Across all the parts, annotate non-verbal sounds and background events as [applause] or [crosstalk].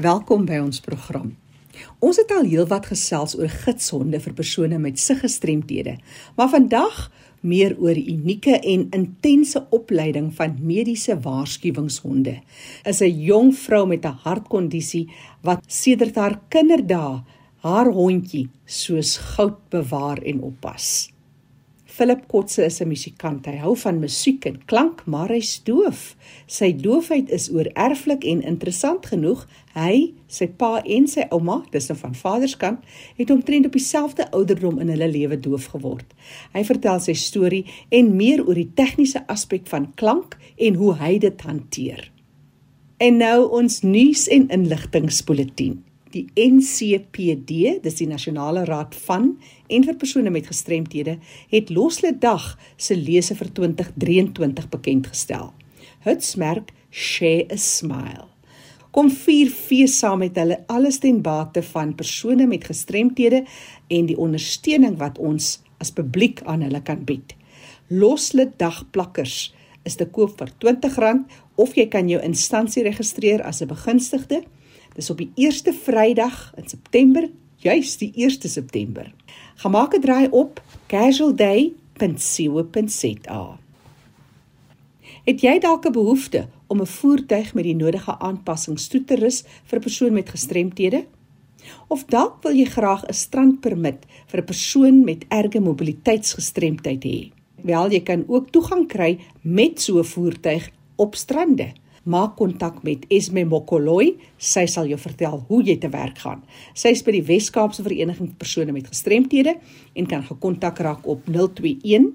Welkom by ons program. Ons het al heelwat gesels oor gidshonde vir persone met siggestremthede, maar vandag meer oor unieke en intense opleiding van mediese waarskuwingshonde. Is 'n jong vrou met 'n hartkondisie wat sedert haar kinderdae haar hondjie soos goud bewaar en oppas. Philip Kotse is 'n musikant. Hy hou van musiek en klank, maar hy's doof. Sy doofheid is oererflik en interessant genoeg, hy, sy pa en sy ouma, dis nou van vaderskant, het omtrent op dieselfde ouderdom in hulle lewe doof geword. Hy vertel sy storie en meer oor die tegniese aspek van klank en hoe hy dit hanteer. En nou ons nuus en inligtingspoletin. Die NCPD, dis die Nasionale Raad van en vir persone met gestremthede, het Loslede Dag se lese vir 2023 bekend gestel. Hitsmerk Share a Smile. Kom vier fees saam met hulle alles ten bate van persone met gestremthede en die ondersteuning wat ons as publiek aan hulle kan bied. Loslede Dag plakkers is te koop vir R20 of jy kan jou instansie registreer as 'n begunstigde Dis op die eerste Vrydag in September, juis die 1 September. Gemaak 'n draai op casualday.co.za. Het jy dalk 'n behoefte om 'n voertuig met die nodige aanpassings toe te rus vir 'n persoon met gestremthede? Of dalk wil jy graag 'n strandpermit vir 'n persoon met erge mobiliteitsgestremdheid hê? Wel, jy kan ook toegang kry met so 'n voertuig op strande maak kontak met Esme Mokoloi. Sy sal jou vertel hoe jy te werk gaan. Sy is by die Wes-Kaapse Vereniging vir persone met gestremthede en kan gekontak raak op 021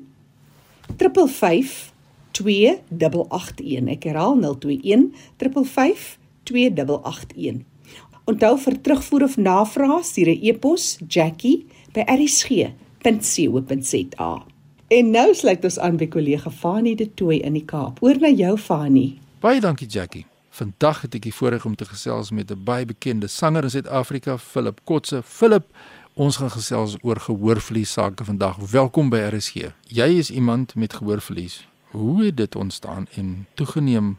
355 2881. Ek herhaal 021 355 2881. Onthou vir terugvoer of navrae stuur 'n e-pos Jackie by rsg.co.za. En nou sluit ons aan by kollega Fanie de Tooy in die Kaap. Oor na jou Fanie. Baie dankie Jackie. Vandag het ek die voorreg om te gesels met 'n baie bekende sanger in Suid-Afrika, Philip Kotse. Philip, ons gaan gesels oor gehoorverlies sake vandag. Welkom by RSG. Jy is iemand met gehoorverlies. Hoe het dit ontstaan en toegeneem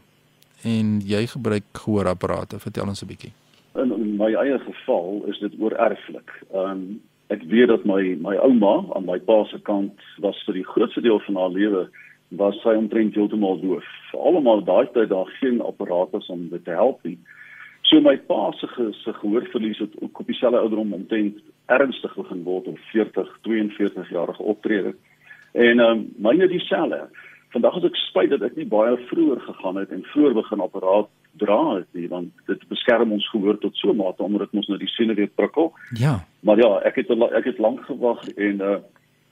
en jy gebruik gehoorapparate? Vertel ons 'n bietjie. In, in my eie geval is dit oorerflik. Ehm um, ek weet dat my my ouma aan my pa se kant was vir die grootste deel van haar lewe was sy omtrent heeltemal doof. Almal daai tyd daar geen apparate om dit te help nie. So my pa se se gehoorverlies het ook op dieselfde ouderdom omtrent ernstig begin word op 40, 42 jarige optrede. En ehm um, myne dieselfde. Vandag as ek spyt dat ek nie baie vroeër gegaan het en vroeër begin apparaat dra het nie want dit beskerm ons gehoor tot so mate omdat dit ons nou die senuwee prikkel. Ja. Maar ja, ek het ek het lank gewag en uh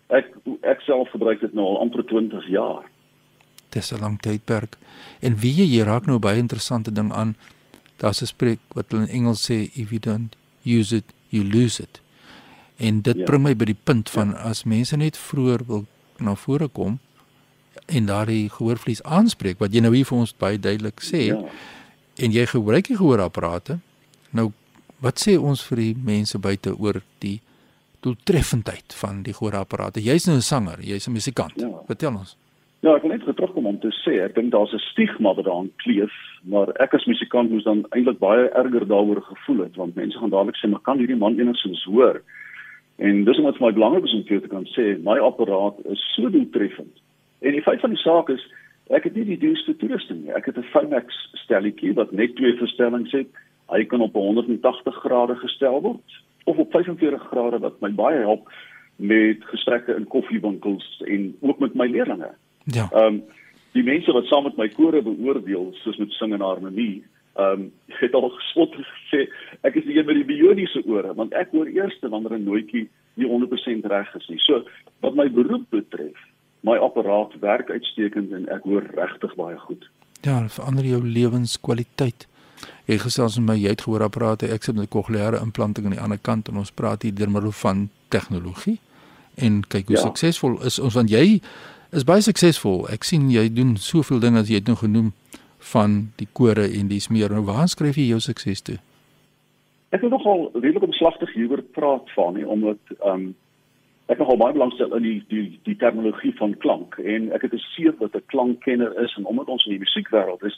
Ek ek self gebruik dit nou al amper 20 jaar. Dis 'n lang tydperk. En wie jy hier raak nou baie interessante ding aan. Daar's 'n spreek wat hulle in Engels sê if you don't use it, you lose it. En dit ja. bring my by die punt van ja. as mense net vroeër wil na vore kom en daardie gehoorvlies aanspreek wat jy nou hier vir ons baie duidelik sê ja. en jy gebruik die gehoorapparate. Nou wat sê ons vir die mense buite oor die doeltreffendheid van die gehoorapparate. Jy's nou 'n sanger, jy's 'n musikant. Ja. Vertel ons. Ja, ek wil net terugkom om te sê, ek dink daar's 'n stigma wat daaraan kleef, maar ek as musikant moes dan eintlik baie erger daaroor gevoel het want mense gaan dadelik sê, "Maar kan hierdie man enigsins hoor?" En dis wat vir my belangrik is om te kan sê, my apparaat is so doeltreffend. En die feit van die saak is, ek het nie die duurste toerusting nie. Ek het 'n Phonex stelletjie wat net twee verstellings het. Hy kan op 180 grade gestel word of op 45 grade wat my baie help met gesprekke in koffiewinkels en ook met my leerlinge. Ja. Ehm um, die mense wat saam met my kore beoordeel soos met sing en harmonie, ehm um, het al gespot gesê ek is die een met die bioniese ore want ek hoor eers wanneer 'n nootjie nie 100% reg is nie. So wat my beroep betref, my apparaat werk uitstekend en ek hoor regtig baie goed. Ja, verander jou lewenskwaliteit. Jy gesels met my, jy het gehoorapparate, ek sit met 'n kokleaire implanting aan die ander kant en ons praat hier deur middel van tegnologie. En kyk hoe ja. suksesvol is ons want jy is baie suksesvol. Ek sien jy doen soveel dinge as jy het nou genoem van die kore en dis meer. Nou waar skryf jy jou sukses toe? Ek het nogal redelik omslagtig hieroor praat van nie omdat ehm um, ek nogal baie belangstel in die die die terminologie van klank en ek het 'n seer wat 'n klankkenner is en omdat ons in die musiekwêreld is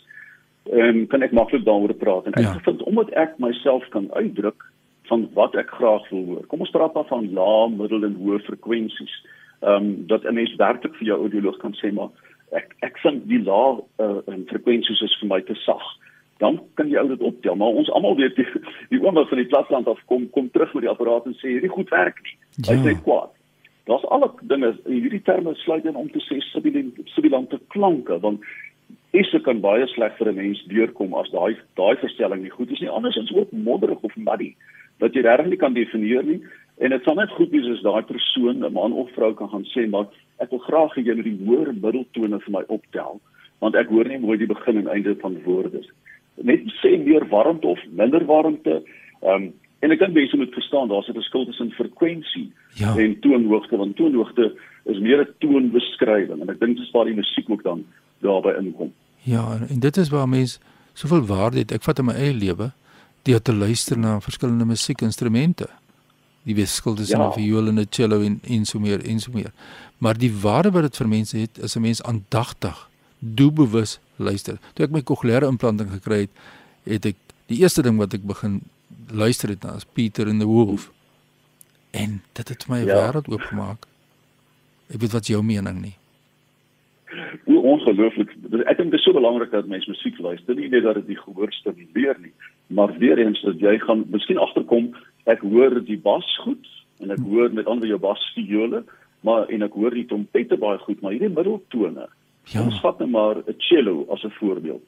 en kan ek maklik daaroor praat en ek ja. vind omdat ek myself kan uitdruk van wat ek graag wil hoor. Kom ons praat dan van lae, middel en hoë frekwensies. Ehm um, dat 'n mens werklik vir jou audioloog kan sê maar ek ek vind die lae uh, frekwensies is vir my te sag. Dan kan jy dit optel, maar ons almal weet die, die ouma van die platland af kom kom terug met die apparaat en sê hierdie goed werk nie. Ja. Hy sê kwaad. Daar's al die dinge hierdie terme sluit in om te sê sibilante klanke want Isse kan baie sleg vir 'n mens deurkom as daai daai verstelling nie goed is nie. Andersins ook modderig of muddy wat jy regtig nie kan definieer nie. En dit sal net goed wees as daai persoon, 'n man of vrou kan gaan sê maar ek wil graag hê jy moet die hoër middeltone vir my optel want ek hoor nie mooi die begin en einde van woorde. Net sê meer warmte of minder warmte. Ehm um, en ek dink mense moet verstaan daar's 'n verskil tussen frekwensie ja. en toonhoogte want toonhoogte is meer 'n toonbeskrywing en ek dink dis waar die musiek ook dan daarbey inkom. Ja, en dit is waar mense soveel waarde het. Ek vat in my eie lewe deur te luister na verskillende musiekinstrumente. Die verskil tussen 'n ja. viool en 'n cello en en so meer en so meer. Maar die waarde wat dit vir mense het, is 'n mens aandagtig, doelbewus luister. Toe ek my kokleaire implanting gekry het, het ek die eerste ding wat ek begin luister het na is Peter and the Wolf. En dit het my ja. wêreld oopgemaak. Ek weet wat jou mening nie hoe ongelooflik ek dink dit is so belangrik dat mense musiek luister nie net dat dit die gehoor stimuleer nie maar weer eens dat jy gaan miskien agterkom ek hoor die bas goed en ek hoor met ander jou basviole maar en ek hoor die trompette baie goed maar hierdie middeltone ja. ons vat net maar 'n cello as 'n voorbeeld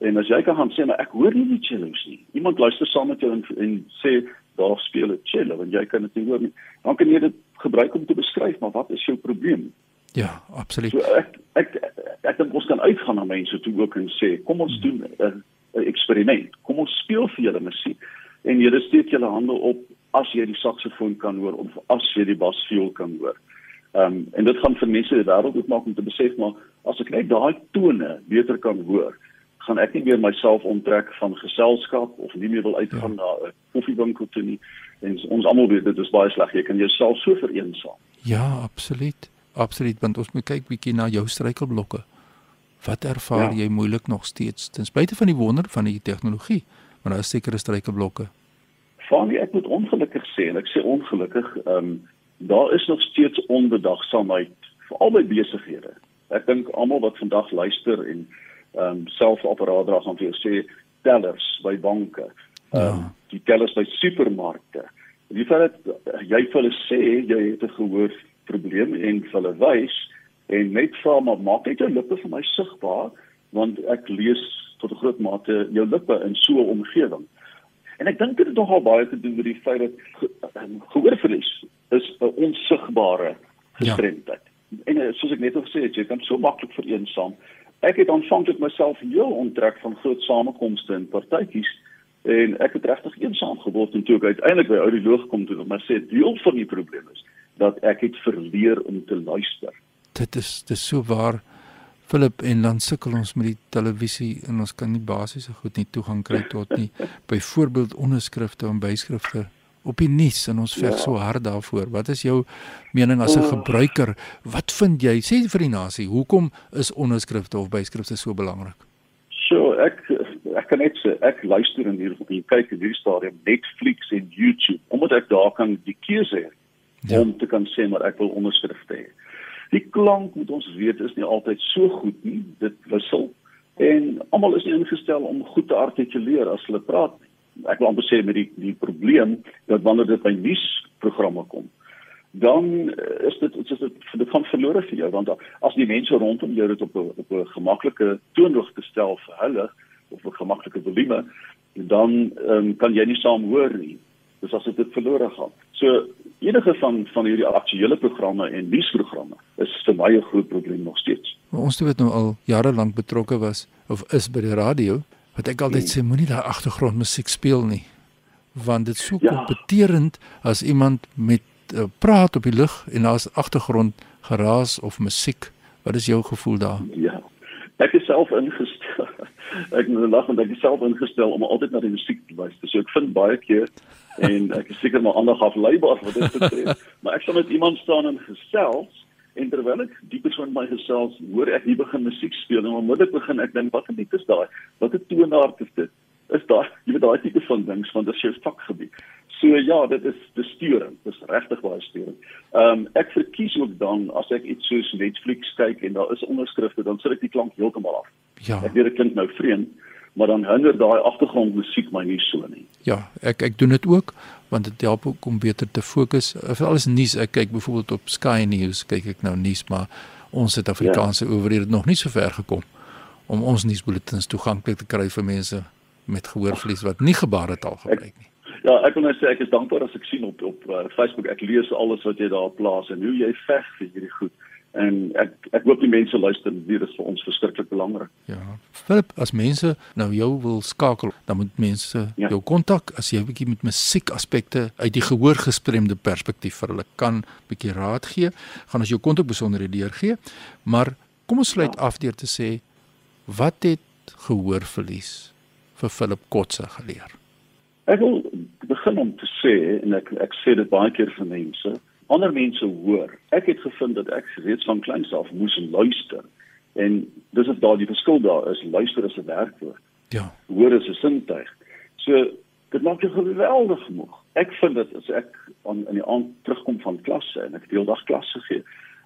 en as jy kan gaan sê maar ek hoor nie die cellos nie iemand luister saam met jou en, en sê daar speel 'n cello en jy kan dit nie hoor nie dan kan jy dit gebruik om te beskryf maar wat is jou probleem Ja, absoluut. So ek ek ek dink ons kan uitgaan na mense toe ook en sê, kom ons doen 'n eksperiment. Kom ons speel vir julle musiek en julle steek julle hande op as jy die saksofoon kan hoor of as jy die basviool kan hoor. Ehm um, en dit gaan vir mense die wêreld oopmaak om te besef maar as ek net daai tone beter kan hoor, gaan ek nie meer myself onttrek van geselskap of nie meer wil uitgaan ja. na 'n koffiewinkel toe nie. En ons almal weet dit is baie sleg. Jy kan jouself so vereensaam. Ja, absoluut. Absoluut, want ons moet kyk bietjie na jou struikelblokke. Wat ervaar ja. jy moeilik nog steeds ten spyte van die wonder van die tegnologie, maar daar is sekere struikelblokke. Van ek moet ongelukkig sê en ek sê ongelukkig, ehm um, daar is nog steeds onbedagsaamheid veral by besighede. Ek dink almal wat vandag luister en ehm um, selfapparaat dra gaan vir jou sê tellers by banke. Ehm um, ja. die tellers by supermarkte. Wie vir dit jy vir hulle sê jy het 'n gehoor probleem en vir hulle wys en net vra maar maak net jou lippe vir my sigbaar want ek lees tot 'n groot mate jou lippe in so 'n omgewing. En ek dink dit het nogal baie te doen met die feit dat ehm, gehoorverlies is 'n onsigbare gestremdheid. Ja. En eh, soos ek net al gesê het, jy kan so maklik vereensaam. Ek het aanvanklik myself heel onttrek van groot samekomste en partytjies en ek het regtig eensaam geword en toe ek uiteindelik by audioloog kom toe, maar sê deel van die probleem is dat ek het verleer om te luister. Dit is dis so waar Philip en dan sukkel ons met die televisie en ons kan nie basiese goed nie toegang kry tot nie. [laughs] Byvoorbeeld onderskrifte en byskrifte op die nuus en ons veg ja. so hard daarvoor. Wat is jou mening as 'n oh. gebruiker? Wat vind jy? Sê vir die nasie, hoekom is onderskrifte of byskrifte so belangrik? So ek ek kan net sê ek luister in hierdie die kyk in hierdie stadium Netflix en YouTube omdat ek daar kan die keuse hê ja. om te kan sê maar ek wil onderskrifte hê. Die klank moet ons weet is nie altyd so goed nie. Dit wissel en almal is nie ingestel om goed te artikuleer as hulle praat nie. Ek wil amper sê met die die probleem dat wanneer dit by nuusprogramme kom, dan is dit is dit dit gaan verlore vir jou want as die mense rondom jou dit op 'n op 'n gemaklike toonhoogte stel vir hulle of 'n gemaklike volume, dan um, kan jy nie saam hoor nie. Dis as dit verlore gaan. So enige van van hierdie aktuele programme en nuusprogramme is vir my 'n groot probleem nog steeds. Maar ons het nou al jare lank betrokke was of is by die radio wat ek altyd sê moenie daai agtergrondmusiek speel nie want dit sou ja. kompeterend as iemand met uh, praat op die lug en daar's agtergrond geraas of musiek wat is jou gevoel daar? Ja. Ek is self ingestel. [laughs] Ek moet lag want ek is self ingestel om altyd na die musiek te luister. So ek vind baie keer en ek is seker maar aandag afleibaar wat dit betref. [laughs] maar ek sal met iemand staan en gesels En terwyl ek die persoon my gesels, hoor ek nie begin musiek speel en onmiddellik begin ek dink wat lied is daai? Wat 'n toonaard is dit? Is daar [laughs] jy weet daai tipe van dinge van dit is jou vakgebied. So ja, dit is besturing. Dit is regtig baie sturing. Ehm um, ek verkies ook dan as ek iets soos Netflix kyk en daar is onderskrifte, dan sit ek die klank heeltemal af. Ja. Ek weet dit klink nou vreemd, maar dan hinder daai agtergrondmusiek my nie so nie. Ja, ek ek doen dit ook want dit help ook om beter te fokus. Vir alles nuus, ek kyk byvoorbeeld op Sky News, kyk ek nou nuus, maar ons Suid-Afrikaanse ja. owerhede het nog nie so ver gekom om ons nuusbulletins toeganklik te kry vir mense met gehoorverlies wat nie gebaretaal gebruik nie. Ja, ek wil net sê ek is dankbaar as ek sien op op uh, Facebook, ek lees alles wat jy daar plaas en hoe jy veg vir hierdie goed en ek ek hoop die mense luister dit is vir ons verskriklik belangrik. Ja. Philip, as mense nou jou wil skakel, dan moet mense ja. jou kontak as jy 'n bietjie met musiek aspekte uit die gehoorgestremde perspektief vir hulle kan bietjie raad gee, gaan as jou kontak besonderhede deurgee. Maar kom ons sluit ja. af deur te sê wat het gehoorverlies vir Philip Kotse geleer? Ek wil begin om te sê en ek ek sê dit baie keer vir mense ander mense hoor. Ek het gevind dat ek reeds van kleins af moes luister. En dis of daar die verskil daar is, luister is 'n werkwoord. Ja. Hoor is 'n sintuig. So dit maak jou geweldig moeg. Ek vind dit as ek aan in die aand terugkom van klasse en ek deeldag klasse gee,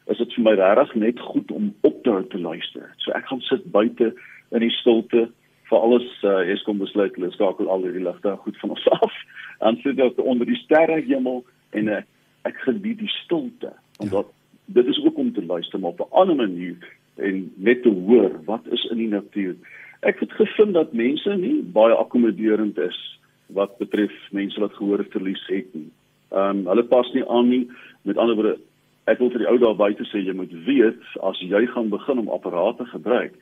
is dit vir my regtig net goed om op te hou te luister. So ek gaan sit buite in die stilte vir alles uh, Eskom besluit hulle skakel al die ligte goed van ons [laughs] af. En sit ek onder die sterre hemel en ek ek geniet die stilte omdat ja. dit is ook om te luister maar op 'n ander manier en net te hoor wat is in die natuur. Ek het gevind dat mense nie baie akkommoderend is wat betref mense wat gehoor verlies het nie. Ehm um, hulle pas nie aan nie. Met ander woorde, ek wil vir die ou daar buite sê jy moet weet as jy gaan begin om apparate gebruik,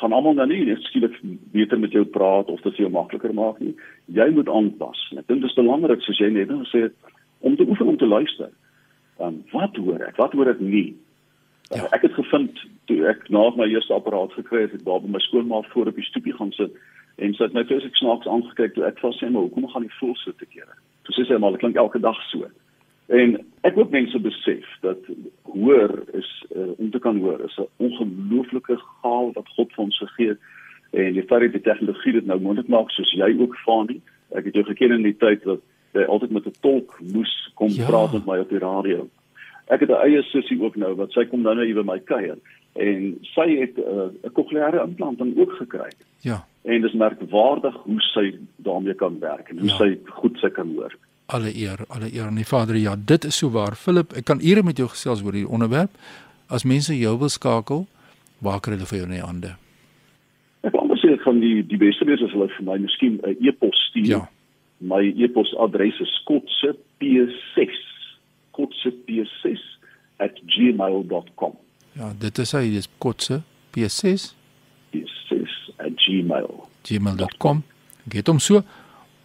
gaan almal dan nie net skielik beter met jou praat of dit vir jou makliker maak nie. Jy moet aanpas. Ek dink dit is belangrik soos jy net gesê het om te oefen om te luister. Dan wat hoor ek? Wat hoor ek nie? Ja. Ek het gevind toe ek na my eerste apparaat gekry het, ek daar by my skoonmaak voor op die stoepie gaan sit en sy het my toe ek snaaks aangekyk toe ek vas sê maar hoekom gaan jy voel so te kere? Toe sê sy maar dit klink elke dag so. En ek hoop mense besef dat hoor is uh, om te kan hoor is 'n ongelooflike gaal wat God vir ons gegee het en die feit dat die tegnologie dit nou moontlik maak soos jy ook van nie. Ek het jou geken in die tyd dat sy altyd met 'n tolk moes kom ja. praat met my op die radio. Ek het 'n eie sussie ook nou wat sy kom nou nou hier by my kuier en sy het 'n uh, kokleaire implanting ook gekry. Ja. En dit is merkwaardig hoe sy daarmee kan werk en hoe ja. sy goed sy kan hoor. Alle eer, alle eer aan die Vader. Ja, dit is so waar. Philip, ek kan ure met jou gesels oor hierdie onderwerp. As mense jou wil skakel, waar kry hulle vir jou in die hande? Ek wou net sê gaan die die beste wees as hulle vir my miskien 'n e-pos stuur. Ja my e-posadres is kotsep6 kotsep6@gmail.com. Ja, dit is hy, dis kotsep6 p6@gmail. gmail.com. Get hom so.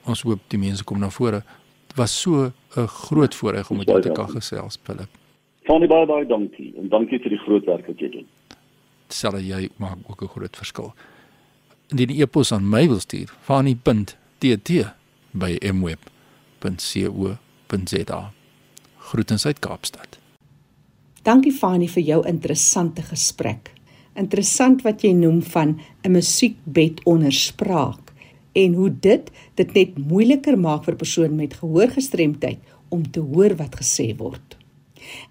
Ons hoop die mense kom na vore. Dit was so 'n groot voorreg om met jou te kan gesels, Philip. Van baie baie dankie en dankie vir die groot werk wat jy doen. Sal jy maak ook 'n groot verskil. Indien die e-pos aan my wil stuur, fani.tt by mweb.co.za. Groetens uit Kaapstad. Dankie Fani vir jou interessante gesprek. Interessant wat jy noem van 'n musiekbed onder spraak en hoe dit dit net moeiliker maak vir persone met gehoorgestremdheid om te hoor wat gesê word.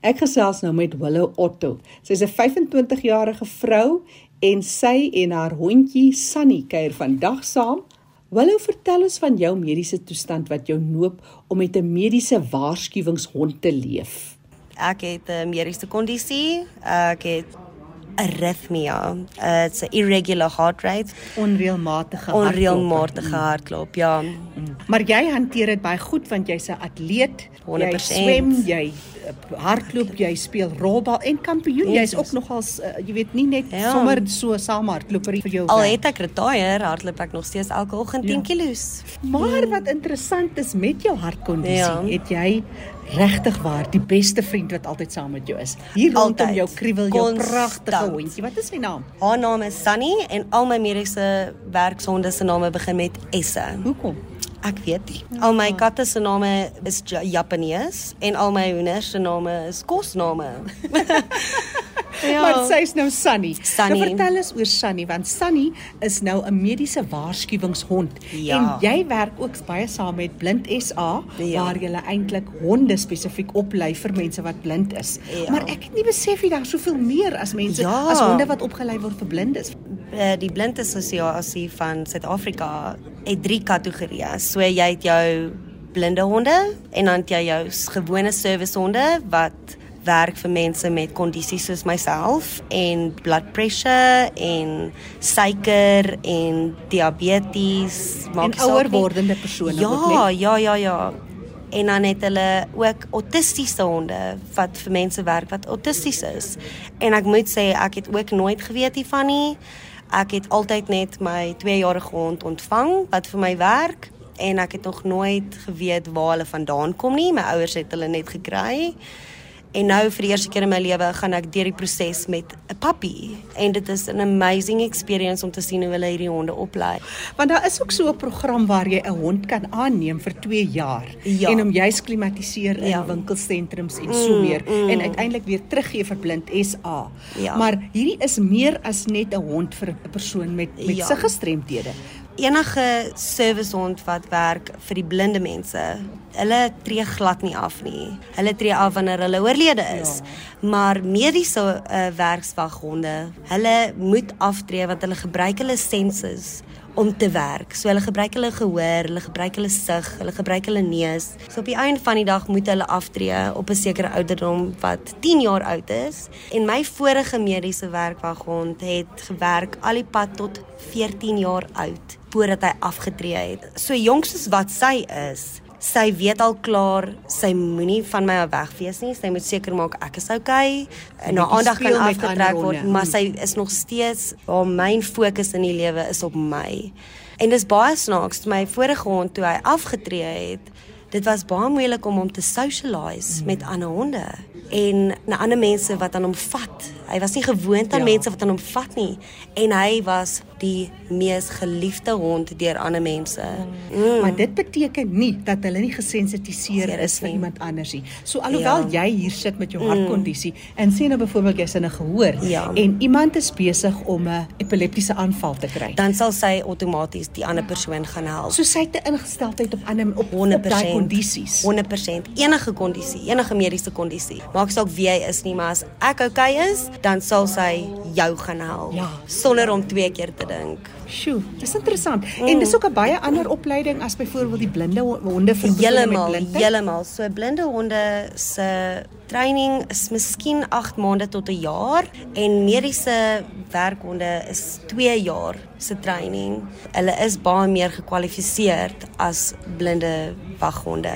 Ek gesels nou met Willow Otto. Sy's 'n 25-jarige vrou en sy en haar hondjie Sunny kuier vandag saam Wil jy vertel ons van jou mediese toestand wat jou noop om met 'n mediese waarskuwingshond te leef? Ek het 'n mediese kondisie. Ek het arrhythmia. Uh, it's a irregular heart rate. Onreëlmatige hartklop. Onreëlmatige hartklop, ja. Mm. Maar jy hanteer dit baie goed want jy's 'n atleet. 100%. Jy swem, jy hardloop, jy speel rolbal en kampioen. Jy's ook nogal uh, jy weet nie net ja. sommer so saam hardloop vir jou. Al het ek retire, hardloop ek nog steeds elke oggend 10 ja. kg. Maar wat interessant is met jou hartkondisie, ja. het jy regtig waar die beste vriend wat altyd saam met jou is. Hier rondom jou kriewel jou Constant. pragtige hondjie. Wat is sy naam? Haar naam is Sunny en al my mediese werkshonde se name begin met S. Hoekom? Ek weet nie. Al my katte se name is Ja- Japanees en al my hoenders se name is kosname. [laughs] Ja. Maar sy's nou Sunny. Sunny. Nou vertel ons oor Sunny want Sunny is nou 'n mediese waarskuwingshond Ja. en jy werk ook baie saam met Blind SA Ja. waar jy eintlik honde spesifiek oplei vir mense wat blind is. Ja. Maar ek het nie besef jy daar soveel meer as mense Ja. as honde wat opgelei word vir blindes. Eh, die blind assosiasie van Suid-Afrika het drie kategorieë. So jy het jou blinde honde en dan het jy jou gewone servicehonde wat werk vir mense met kondisies soos myself en blood pressure en suiker en diabetes En maak nie ouer wordende persone ja, ook net. Ja, ja, ja. En dan het hulle ook autistiese honde wat vir mense werk wat autisties is. En ek moet sê ek het ook nooit geweet hiervan nie. Ek het altyd net my 2-jarige hond ontvang wat vir my werk en ek het nog nooit geweet waar hulle vandaan kom nie. My ouers het hulle net gekry. En nou vir die eerste keer in my lewe gaan ek deur die proses met 'n puppy en dit is 'n amazing experience om te sien hoe hulle hierdie honde oplei. Want daar is ook so 'n program waar jy 'n hond kan aanneem vir 2 jaar Ja. en hom juis klimatiseer in Ja. winkelsentrums en so meer en uiteindelik weer teruggee vir Blind SA. Ja. Maar hierdie is meer as net 'n hond vir 'n persoon met met Ja. siggestremthede. Enige servicehond wat werk vir die blinde mense, hulle tree glad nie af nie. Hulle tree af wanneer hulle oorlede is. Ja. Maar mediese uh, werkswaghonde, hulle moet aftree want hulle gebruik hulle senses om te werk. So hulle gebruik hulle gehoor, hulle gebruik hulle sig, hulle gebruik hulle neus. So op die einde van die dag moet hulle aftree op 'n sekere ouderdom wat 10 jaar oud is. En my vorige mediese werkwaghond het gewerk al die pad tot 14 jaar oud voordat hy afgetree het. So jonk soos wat sy is, sy weet al klaar sy moenie van my af wegwees nie. Sy moet seker maak ek is okay en haar aandag kan afgetrek word, maar sy is nog steeds haar myn fokus in die lewe is op my. En dis baie snaaks, my vorige hond toe hy afgetree het, dit was baie moeilik om hom te socialize mm. met ander honde en na ander mense wat aan hom vat. Hy was nie gewoond aan Ja. mense wat aan hom vat nie en hy was die mees geliefde hond deur ander mense. Mm. Maar dit beteken nie dat hulle nie gesensitiseer Seer is vir iemand anders nie. So alhoewel Ja. jy hier sit met jou hartkondisie en sê nou byvoorbeeld jy's in 'n gehoor Ja. en iemand is besig om 'n epileptiese aanval te kry. Dan sal sy outomaties die ander persoon gaan help. So sy het 'n ingesteldheid op ander op, op 100%. daai kondisies. 100%. Enige kondisie, enige mediese kondisie. Maak saak wie jy is nie, maar as ek okay is, dan sal sy jou gaan help Ja. sonder om twee keer te dink. Sjoe, dis interessant. Mm. En dis ook 'n baie ander opleiding as byvoorbeeld die blinde ho- honde vir Heeltemal, heeltemal. So blinde honde se training is miskien 8 maande tot 'n jaar en mediese werkhonde is 2 jaar se training. Hulle is baie meer gekwalifiseer as blinde waghonde.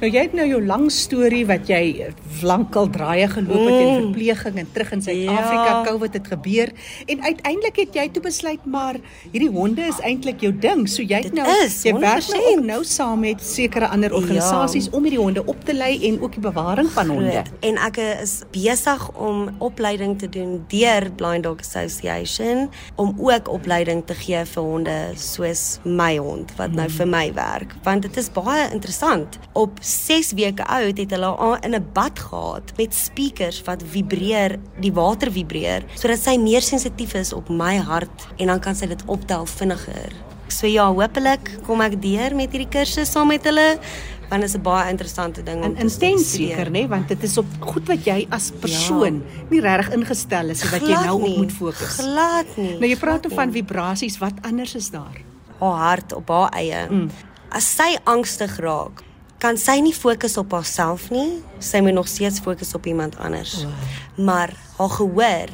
Nou jy het nou jou lang storie wat jy lankal draaie geloop het in verpleging en terug in Suid-Afrika, Ja. COVID het gebeur en uiteindelik het jy toe besluit maar hierdie honde is eintlik jou ding. So jy het nou is, jy werk nou 100%. ook nou saam met sekere ander organisasies ja. om hierdie honde op te lei en ook die bewaring van honde. Groot. En ek is besig om opleiding te doen deur Blind Dog Association om ook opleiding te gee vir honde soos my hond wat nou vir my werk want dit is baie interessant. Op 6 weke oud het hulle haar in 'n bad gehad met speakers wat vibreer, die water vibreer sodat sy meer sensitief is op my hart en dan kan sy dit optel vinniger. So ja, hopelik kom ek deur met hierdie kursus saam met hulle want dit is 'n baie interessante ding om En te intens seker nê want dit is op goed wat jy as persoon ja. nie regtig ingestel is en wat jy Glad nou op nie, moet fokus. Glad nie. Nou jy praat van vibrasies, wat anders is daar? haar hart op haar eie. Mm. As sy angstig raak, kan sy nie fokus op haarself nie. Sy moet nog steeds fokus op iemand anders. Wow. Maar haar gehoor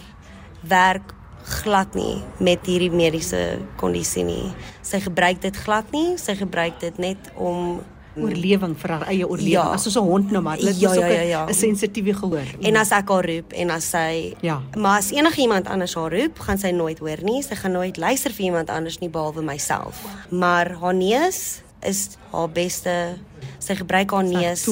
werk glad nie met hierdie mediese kondisie nie. Sy gebruik dit glad nie. Sy gebruik dit net om Oorlewing vir haar eie oorlewing. Ja. As soos 'n hond nou maar, dit Ja, is ook ja, ja, ja. 'n sensitiewe gehoor. En as ek haar roep en as sy Ja. Maar as enige iemand anders haar roep, gaan sy nooit hoor nie. Sy gaan nooit luister vir iemand anders nie behalwe myself. Maar haar neus is haar beste sy gebruik haar neus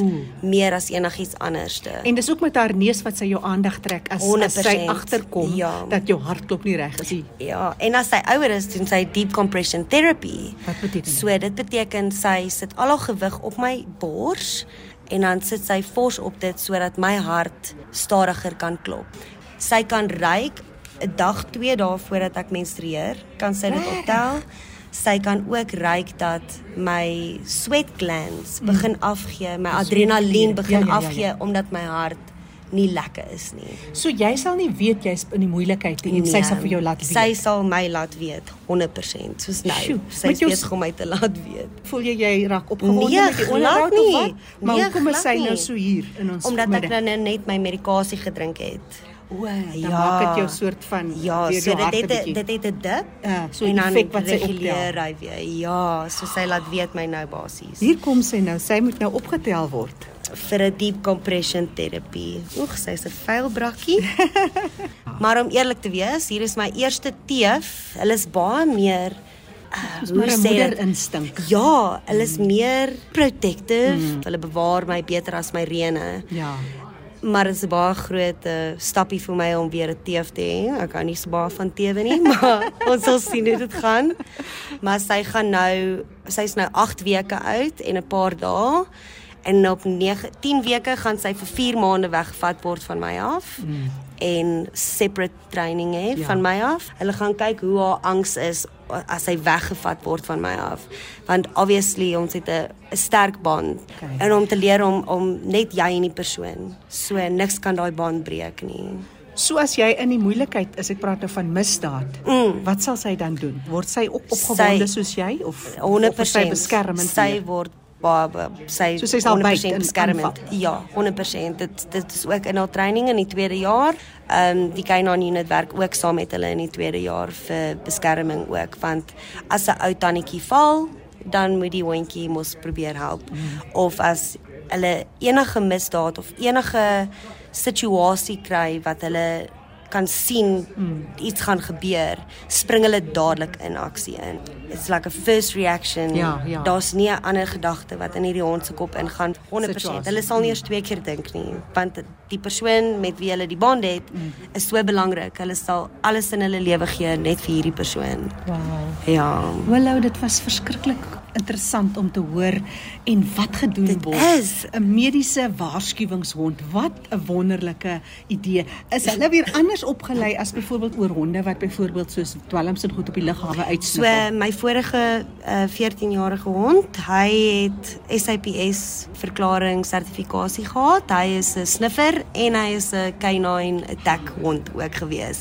meer as enigiets anderste. En dis ook met haar neus wat sy jou aandag trek as, as sy agterkom ja. dat jou hartklop nie reg is nie. Ja, en as sy ouer is, doen sy deep compression therapy. Wat beteken dit? So dit beteken sy sit al haar gewig op my bors en dan sit sy fors op dit sodat my hart stadiger kan klop. Sy kan ryk 'n dag, 2 dae voordat ek menstrueer, kan sy dit optel. [laughs] Sy kan ook ryk dat my sweat glands mm. begin afgee, my adrenalien begin ja, ja, ja, afgee omdat my hart nie lekker is nie. So jy sal nie weet jy's in die moeilikheid nie en nee, sy sal vir jou laat weet. Sy sal my laat weet 100% soos nou. Sjoe, sy is besig om my te laat weet. Voel jy jy raak opgewonde nee, met die onderhoud of wat? Maar nee, hoekom is sy nou so hier in ons Omdat ek nou net my medikasie gedrink het. O, ja, maak dit jou soort van Ja, so dit het a, dit het 'n dip. Ja, so 'n effek wat sy reguleer hy weer. Ja, so sy laat weet my nou basies. Hier kom sy nou. Sy moet nou opgetel word vir 'n deep compression terapie. Oeg, sy's 'n vuil brakkie. [laughs] maar om eerlik te wees, hier is my eerste teef. Hulle is baie meer uh, hoe sê dit instink. Ja, hulle is meer protective. Mm. Hulle bewaar my beter as my rene. Ja maar dit is 'n baie groot uh, stappie vir my om weer 'n teef te hê. Ek hou nie so baie van teewe nie, [laughs] maar ons sal sien hoe dit gaan. Maar sy gaan nou, sy's nou 8 weke oud en 'n paar dae en op 9 10 weke gaan sy vir 4 maande weggevat word van my af. Mm. En separate training hê ja. van my af. Hulle gaan kyk hoe haar angs is as hy weggevat word van my af want obviously ons het 'n sterk band okay. en om te leer om om net jy en die persoon so niks kan daai band breek nie So as jy in die moeilikheid is, ek praat nou van misdaad. Mm. Wat sal sy dan doen? Word sy op opgewonde soos jy of 100% of sy beskermend? Sy word baie sy so sy sal 100% beskermend. Ja, 100%. Dit dit is ook in haar training in die tweede jaar. Ehm um, die Kainan unit werk ook saam met hulle in die tweede jaar vir beskerming ook want as 'n ou tannetjie val, dan moet die hondjie mos probeer help. Mm. Of as hulle enige misdaad of enige situasie kry wat hulle kan sien mm. iets gaan gebeur, spring hulle dadelik in aksie in. It's like a first reaction. Ja, ja. Daar's nie 'n ander gedagte wat in hierdie hond se kop ingaan 100%. Situatie. Hulle sal nie eers twee keer dink nie, want die persoon met wie hulle die band het, mm. is so belangrik. Hulle sal alles in hulle lewe gee net vir hierdie persoon. Wow. Ja. Hallo, dit was verskriklik interessant om te hoor en wat gedoen Dit word. is 'n mediese waarskuwingshond. Wat 'n wonderlike idee. Is hulle weer anders opgelei as byvoorbeeld oor honde wat byvoorbeeld soos dwelms en goed op die lughawe uitsniffel? So my vorige uh, 14-jarige hond, hy het SAPS verklaring sertifikasie gehad. Hy is 'n sniffer en hy is 'n canine attack hond ook gewees.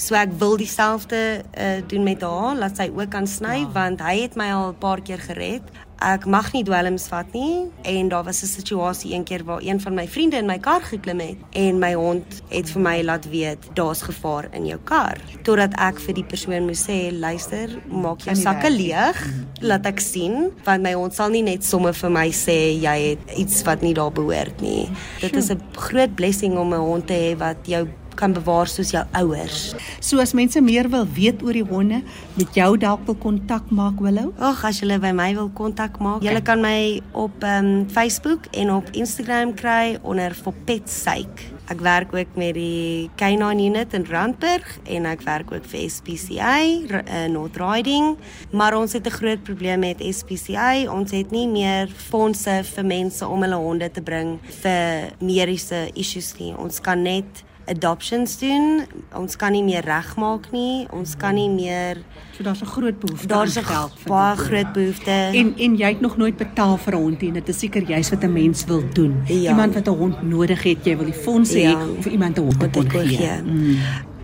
So ek wil dieselfde uh, doen met haar, laat sy ook kan sny ja. want hy het my al 'n paar keer gered. Ek mag nie dwelms vat nie en daar was 'n situasie een keer waar een van my vriende in my kar geklim het en my hond het vir my laat weet daar's gevaar in jou kar. Totdat ek vir die persoon moes sê, luister, maak jou sakke leeg, mhm. laat ek sien want my hond sal nie net sommer vir my sê jy het iets wat nie daar behoort nie. Dit is 'n groot blessing om 'n hond te hê wat jou kan bewaar soos jou ouers. So as mense meer wil weet oor die honde, met jou dalk wil kontak maak Willow? Ag, as jy by my wil kontak maak, okay. jy kan my op um, Facebook en op Instagram kry onder for pet sake. Ek werk ook met die Canine Unit in Randburg en ek werk ook vir SPCA uh, eh, North Riding, maar ons het 'n groot probleem met SPCA. Ons het nie meer fondse vir mense om hulle honde te bring vir mediese issues nie. Ons kan net adoptions doen. Ons kan nie meer regmaak nie. Ons kan nie meer So daar's 'n groot behoefte daar's 'n baie groot behoefte. En en jy het nog nooit betaal vir 'n hond nie. Dit is seker juist wat 'n mens wil doen. Ja. Iemand wat 'n hond nodig het, jy wil die fondse ja. hê of iemand 'n hond te gee. Mm.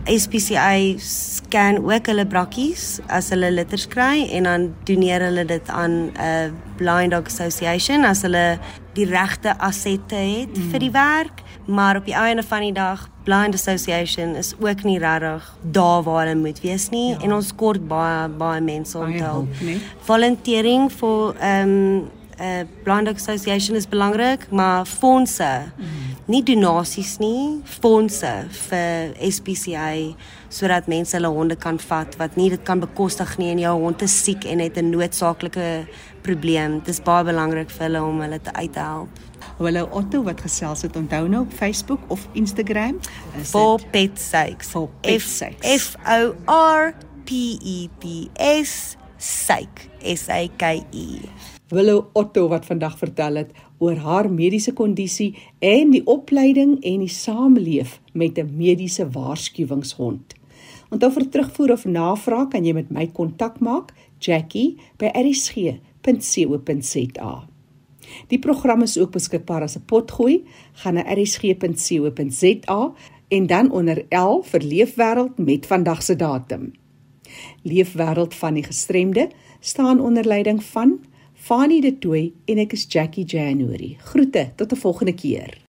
SPCA scan ook hulle brakkies as hulle litters kry en dan doneer hulle dit aan 'n Blind Dog Association as hulle die regte assette het mm. vir die werk maar op die einde van die dag Blind Association is ook nie regtig daar waar hulle moet wees nie ja. en ons kort baie baie mense om te help. Volunteering vir ehm um, uh, Blind Association is belangrik, maar fondse, mm. nie donasies nie, fondse vir SPCA sodat mense hulle honde kan vat wat nie dit kan bekostig nie en jou hond is siek en het 'n noodsaaklike probleem. Dit is baie belangrik vir hulle om hulle te uit te help. Hallo Otto wat gesels het onthou nou op Facebook of Instagram for pet sakes. For pet sakes. F O R P E T S sake S A K E. Willow Otto wat vandag vertel het oor haar mediese kondisie en die opleiding en die sameleef met 'n mediese waarskuwingshond. Onthou vir terugvoer of navraag kan jy met my kontak maak, Jackie by rsg.co.za. Die program is ook beskikbaar as 'n potgooi, gaan na rsg.co.za en dan onder L vir Leefwêreld met vandag se datum. Leefwêreld van die gestremde staan onder leiding van Fanie De Tooy en ek is Jackie January. Groete tot 'n volgende keer.